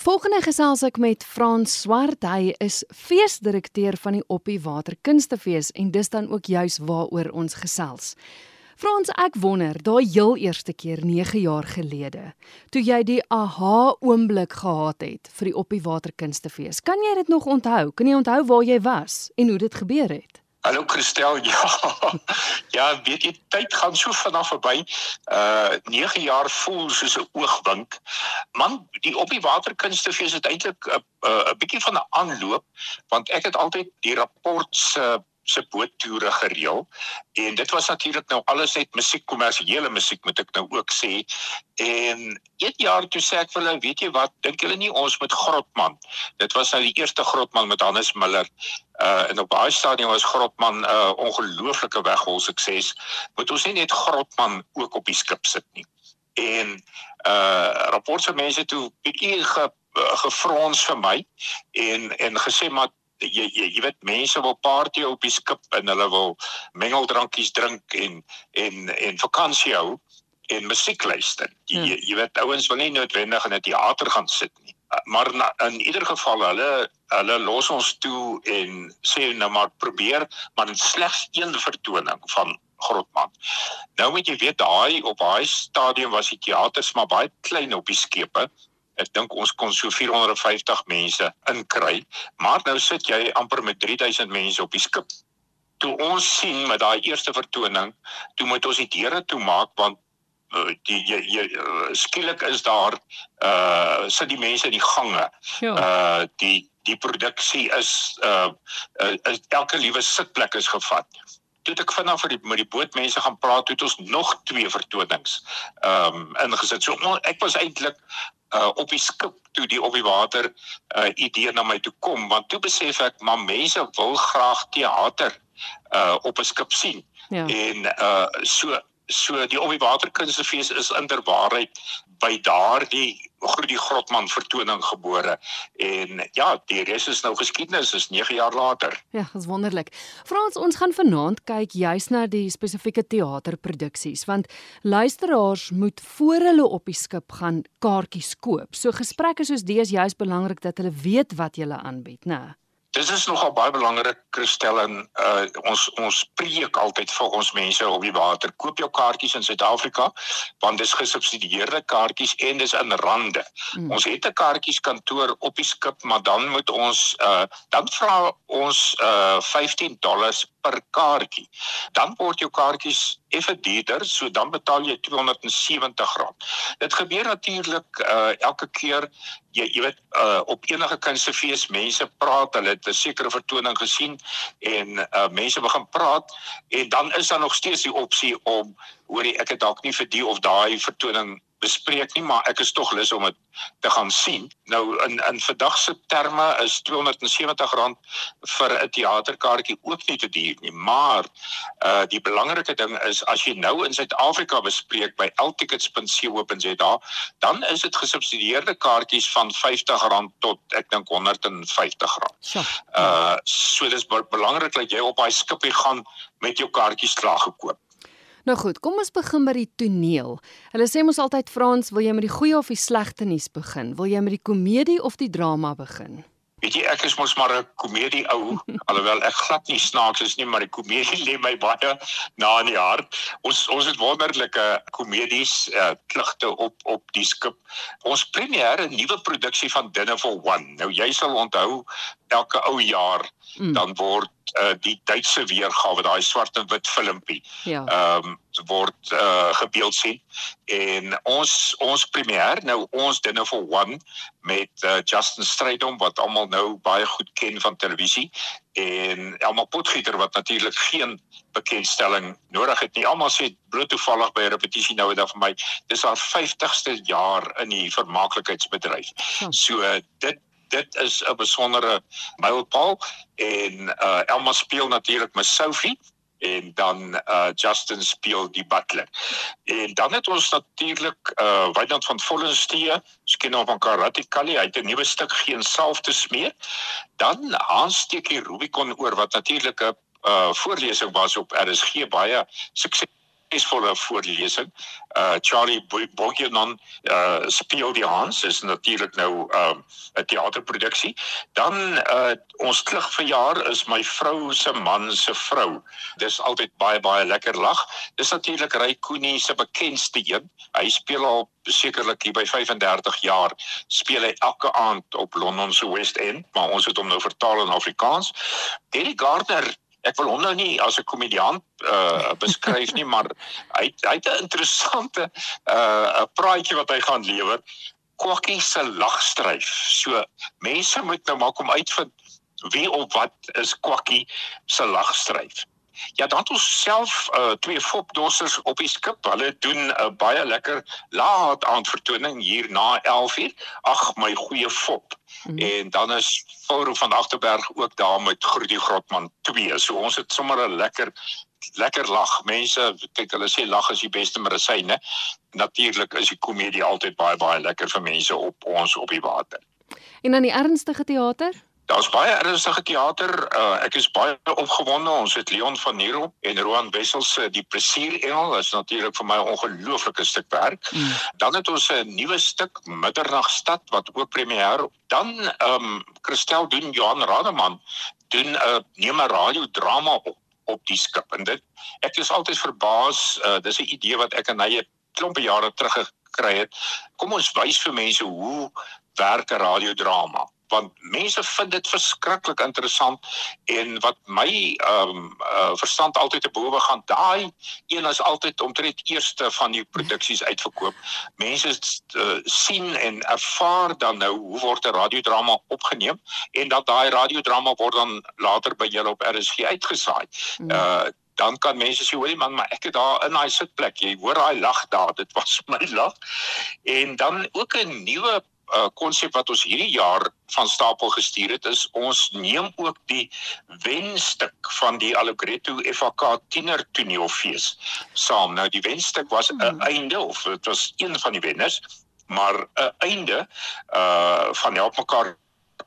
Volgende gesels ek met Frans Swart. Hy is feesdirekteur van die Oppie Water Kunstefees en dis dan ook juis waaroor ons gesels. Frans, ek wonder, daai heel eerste keer 9 jaar gelede, toe jy die aha oomblik gehad het vir die Oppie Water Kunstefees. Kan jy dit nog onthou? Kan jy onthou waar jy was en hoe dit gebeur het? Hallo Christel, ja. Ja, weet jy, tyd gaan so vinnig verby. Uh 9 jaar voel soos 'n oogwink. Man, die op die waterkunstefees het eintlik 'n 'n bietjie van 'n aanloop want ek het altyd die rapport se uh, se boottoere gereël. En dit was natuurlik nou alles net musiek kommersiële musiek moet ek nou ook sê. En een jaar toe sê ek vir hulle weet jy wat dink julle nie ons moet Grotman dit was nou die eerste Grotman met Hannes Miller. Uh en op baie stadium was Grotman 'n uh, ongelooflike weghol sukses. Moet ons nie net Grotman ook op die skip sit nie. En uh rapporte mense toe bietjie ge gefrons vir my en en gesê maar jy jy jy weet mense wil party op die skip en hulle wil mengeldrankies drink en en en vakansie hou en musiek luister. Jy hmm. jy, jy weet ouens wil nie noodwendig in 'n teater gaan sit nie. Maar na, in ieder geval hulle hulle los ons toe en sê nou maar probeer maar slegs een vertoning van Grotman. Nou moet jy weet daai op daai stadium was die teaters maar baie klein op die skepe ek dink ons kon so 450 mense inkry, maar nou sit jy amper met 3000 mense op die skip. Toe ons sien met daai eerste vertoning, toe moet ons die deure toemaak want uh, die jy, jy uh, skielik is daar uh sit die mense in die gange. Ja. Uh die die produksie is uh, uh is elke liewe sitplek is gevat toe ek vanaand vir die met die bootmense gaan praat het ons nog twee vertonings ehm um, ingesit. So ek was eintlik uh op die skip toe die op die water uh idee na my toe kom want toe besef ek maar mense wil graag teater uh op 'n skip sien. Ja. En uh so so die op die water kunstefees is inderwaarheid by daardie die Grotman vertoning gebore en ja die res is nou geskiedenis is 9 jaar later. Ja, dis wonderlik. Frans, ons gaan vanaand kyk juis na die spesifieke teaterproduksies want luisteraars moet voor hulle op die skip gaan kaartjies koop. So gesprekke soos dese is juis belangrik dat hulle weet wat jy aanbied, né? Dit is nogal baie belangrik Christel en uh, ons ons preek altyd vir ons mense op die water. Koop jou kaartjies in Suid-Afrika want dis gesubsidieerde kaartjies en dis in rande. Mm. Ons het 'n kaartjieskantoor op die skip, maar dan moet ons uh, dan vra ons uh, 15 dollars per kaartjie. Dan word jou kaartjies effe duurder, so dan betaal jy R270. Dit gebeur natuurlik uh elke keer jy jy weet uh op enige kunstefees mense praat, hulle het 'n sekere vertoning gesien en uh mense begin praat en dan is daar nog steeds die opsie om hoorie ek het dalk nie vir die of daai vertoning bespreek nie, maar ek is tog lus om dit te gaan sien. Nou in in vandag se terme is R270 vir 'n teaterkaartjie ook nie te duur nie, maar uh die belangrike ding is as jy nou in Suid-Afrika bespreek by ltickets.co.za, dan is dit gesubsidieerde kaartjies van R50 tot ek dink R150. Uh so dis belangrik dat jy op daai skipie gaan met jou kaartjies klaar gekoop. Nou goed, kom ons begin by die toneel. Hulle sê mos altyd Frans, wil jy met die goeie of die slegte nuus begin? Wil jy met die komedie of die drama begin? Weet jy, ek is mos maar 'n komedie ou, alhoewel ek glad nie snaaks is nie, maar die komedie lê my baie na in die hart. Ons ons het wonderlike komedies uh, klugte op op die skip. Ons premier 'n nuwe produksie van Dinner for One. Nou jy sal onthou elke ou jaar mm. dan word uh, die Duitse weergawe daai swart en wit filmpie ja. ehm um, word uh, gebeeld sien en ons ons premier nou ons dinner for one met uh, Justin Strydom wat almal nou baie goed ken van televisie en Elma Potgieter wat natuurlik geen bekendstelling nodig het nie almal sê bloot toevallig by 'n repetisie nou eendag vir my dis haar 50ste jaar in die vermaaklikheidsbedryf ja. so dit dit is 'n besondere mylpaal en uh Elma speel natuurlik met Sophie en dan uh Justin speel die butler. En dan het ons natuurlik uh Wynand van Vollenstee, skien hom van Karate Kali, hy het 'n nuwe stuk geen self te smeer. Dan Hans steek die Rubicon oor wat natuurlik 'n uh voorlesing was op RSG baie sukses suksesvolle voorlesing. Uh Charlie Bogdanon uh speel die Hans is natuurlik nou 'n uh, teaterproduksie. Dan uh ons klugverjaar is my vrou se man se vrou. Dis altyd baie baie lekker lag. Dis natuurlik Ray Cooney se bekendste een. Hy speel al sekerlik hier by 35 jaar speel hy elke aand op Londen se West End, maar ons het hom nou vertaal in Afrikaans. Eddie Gardner Ek wil hom nou nie as 'n komediant uh beskryf nie, maar hy hy het 'n interessante uh 'n praatjie wat hy gaan lewer. Kwakkie se lagstryf. So mense moet nou maar kom uitvind wie of wat is Kwakkie se lagstryf. Ja, dan het ons self uh, twee fopdossers op die skip. Hulle doen 'n uh, baie lekker laat aand vertoning hier na 11:00. Ag my goeie fop. Mm. En dan is Forum van Agterberg ook daar met Groetie Grotman 2. So ons het sommer 'n lekker lekker lag. Mense kyk hulle sê lag is die beste medisyne. Natuurlik is die komedie altyd baie baie lekker vir mense op ons op die water. En dan die ernstige teater? Daar's baie ernstige teater. Uh, ek is baie opgewonde. Ons het Leon van Nero en Roan Wessels se Die Plesier Engel. Dit is natuurlik vir my 'n ongelooflike stuk werk. Mm. Dan het ons 'n nuwe stuk Middernagstad wat ook premier. Dan ehm um, Christel doen Johan Rademan doen 'n uh, neem 'n radiodrama op op die skip en dit ek is altyd verbaas uh, dis 'n idee wat ek en hy 'n klompe jare terug gekry het kom ons wys vir mense hoe werk 'n radiodrama want mense vind dit verskriklik interessant en wat my ehm um, uh, verstand altyd te bowe gaan daai een is altyd omtrent eerste van die produksies uitverkoop. Mense uh, sien en ervaar dan nou hoe word 'n radiodrama opgeneem en dat daai radiodrama word dan later by julle op RSG uitgesaai. Uh dan kan mense sê hoorie man maar ek het daar in daai sitplek jy hoor daai lag daar dit was my lag. En dan ook 'n nuwe konsep uh, wat ons hierdie jaar van stapel gestuur het is ons neem ook die wenstuk van die Allegretto FAK tiener toneelfees saam. Nou die wenstuk was 'n hmm. einde of dit was een van die wenners, maar 'n einde uh van help mekaar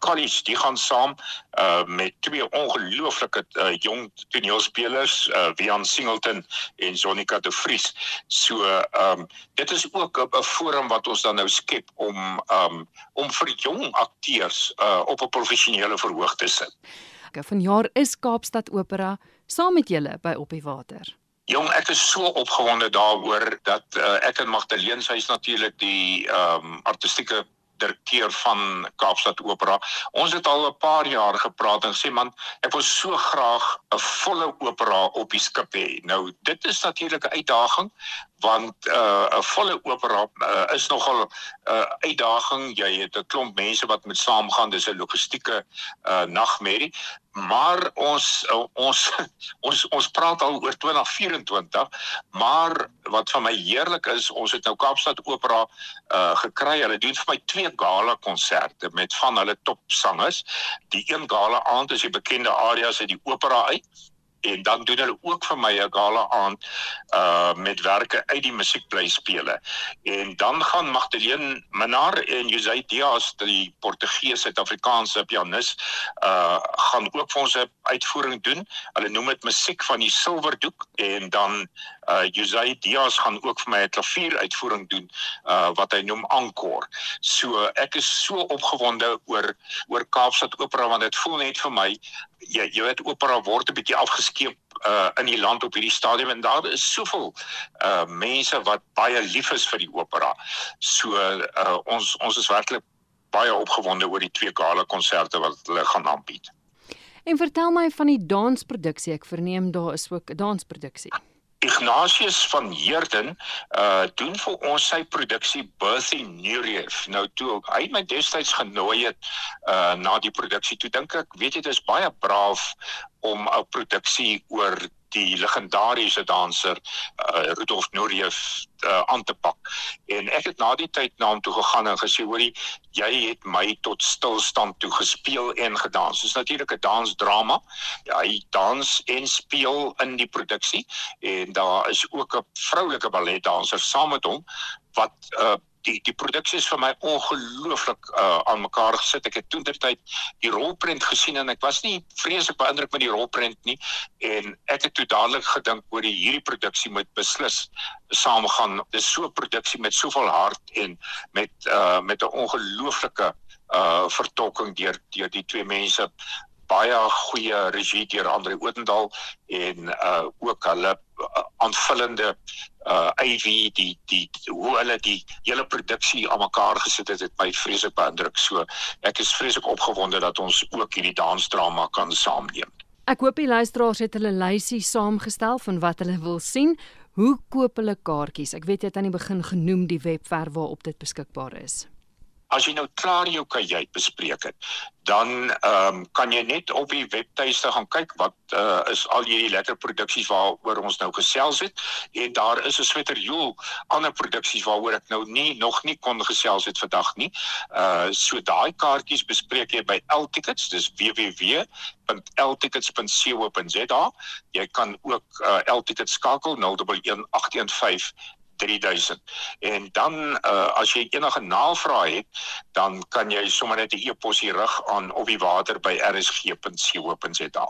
College die gaan saam uh met twee ongelooflike uh, jong toneelspelers uh Wian Singleton en Sonika de Vries. So um dit is ook 'n forum wat ons dan nou skep om um om vir jong akteurs uh op 'n professionele verhoog te sit. Vanjaar is Kaapstad Opera saam met julle by Op die Water. Jong, ek is so opgewonde daaroor dat uh, ek en Magdalene sy is natuurlik die ehm um, artistieke direkteur van Kaapstad Opera. Ons het al 'n paar jaar gepraat en sê man, ek wil so graag 'n volle opera op die skip hê. Nou, dit is natuurlik 'n uitdaging want uh, 'n uh, volle opera uh, is nogal 'n uh, uitdaging. Jy het 'n klomp mense wat moet saamgaan. Dis 'n logistieke uh, nagmerrie maar ons ons ons ons praat al oor 2024 maar wat vir my heerlik is ons het nou Kaapstad Opera uh gekry. Hulle doen vir my twee gala konserte met van hulle top sangers die een gala aand is die bekende arias uit die opera uit en dan doen hulle ook vir my 'n gala aand uh met werke uit die musiekblyspele. En dan gaan Magdalene Minar en José Diaz, die Portugese Suid-Afrikaanse pianis, uh gaan ook vir ons 'n uitvoering doen. Hulle noem dit musiek van die silwerdoek en dan uh José Diaz gaan ook vir my 'n klavier uitvoering doen uh wat hy noem Encore. So ek is so opgewonde oor oor Kaapstad Opera want dit voel net vir my jy jy weet opera word 'n bietjie afgeskeep uh in die land op hierdie stadium en daar is soveel uh mense wat baie lief is vir die opera. So uh ons ons is werklik baie opgewonde oor die twee gala konserte wat hulle gaan aanbied. En vertel my van die dansproduksie. Ek verneem daar is ook 'n dansproduksie. Ignatius van Heerden uh doen vir ons sy produksie Birthday Nuriev. Nou toe hy my destyds genooi het uh na die produksie, toe dink ek, weet jy, dit is baie braaf om 'n produksie oor die legendariese danser uh, Rudolf Nureyev uh, aan te pak. En ek het na die tyd na hom toe gegaan en gesê hoorie jy het my tot stilstand toe gespeel en gedans. Dit is natuurlik 'n dansdrama. Ja, hy dans en speel in die produksie en daar is ook 'n vroulike balletdanser saam met hom wat 'n uh, die die produksie is vir my ongelooflik uh aan mekaar gesit. Ek het toentertyd die rolprent gesien en ek was nie vreeslik beïndruk met die rolprent nie en ek het toe dadelik gedink oor die hierdie produksie moet beslis saamgaan. Dis so 'n produksie met soveel hart en met uh met 'n ongelooflike uh vertolking deur deur die twee mense baie goeie regie deur Andre Odendaal en uh ook hulle uh, aanvullende uh AV die die hoe hulle die hele produksie aan mekaar gesit het het my vreeslik beïndruk. So ek is vreeslik opgewonde dat ons ook hierdie dansdrama kan saamneem. Ek hoop die luisteraars het hulle lysie saamgestel van wat hulle wil sien. Hoe koop hulle kaartjies? Ek weet jy het aan die begin genoem die webwerf waarop dit beskikbaar is as jy nou klaar jou kajuit bespreek het, dan ehm um, kan jy net op die webtuiste gaan kyk wat uh, is al hierdie lekker produksies waaroor ons nou gesels het en daar is 'n sweterjoel ander produksies waaroor ek nou nie nog nie kon gesels het vandag nie. Uh so daai kaartjies bespreek jy by Ltickets, dis www.ltickets.co.za. Jy kan ook uh, Ltickets skakel 011815 3000. En dan uh, as jy enige navrae het, dan kan jy sommer net 'n e-pos hier rig aan op die water by rsg.co.za.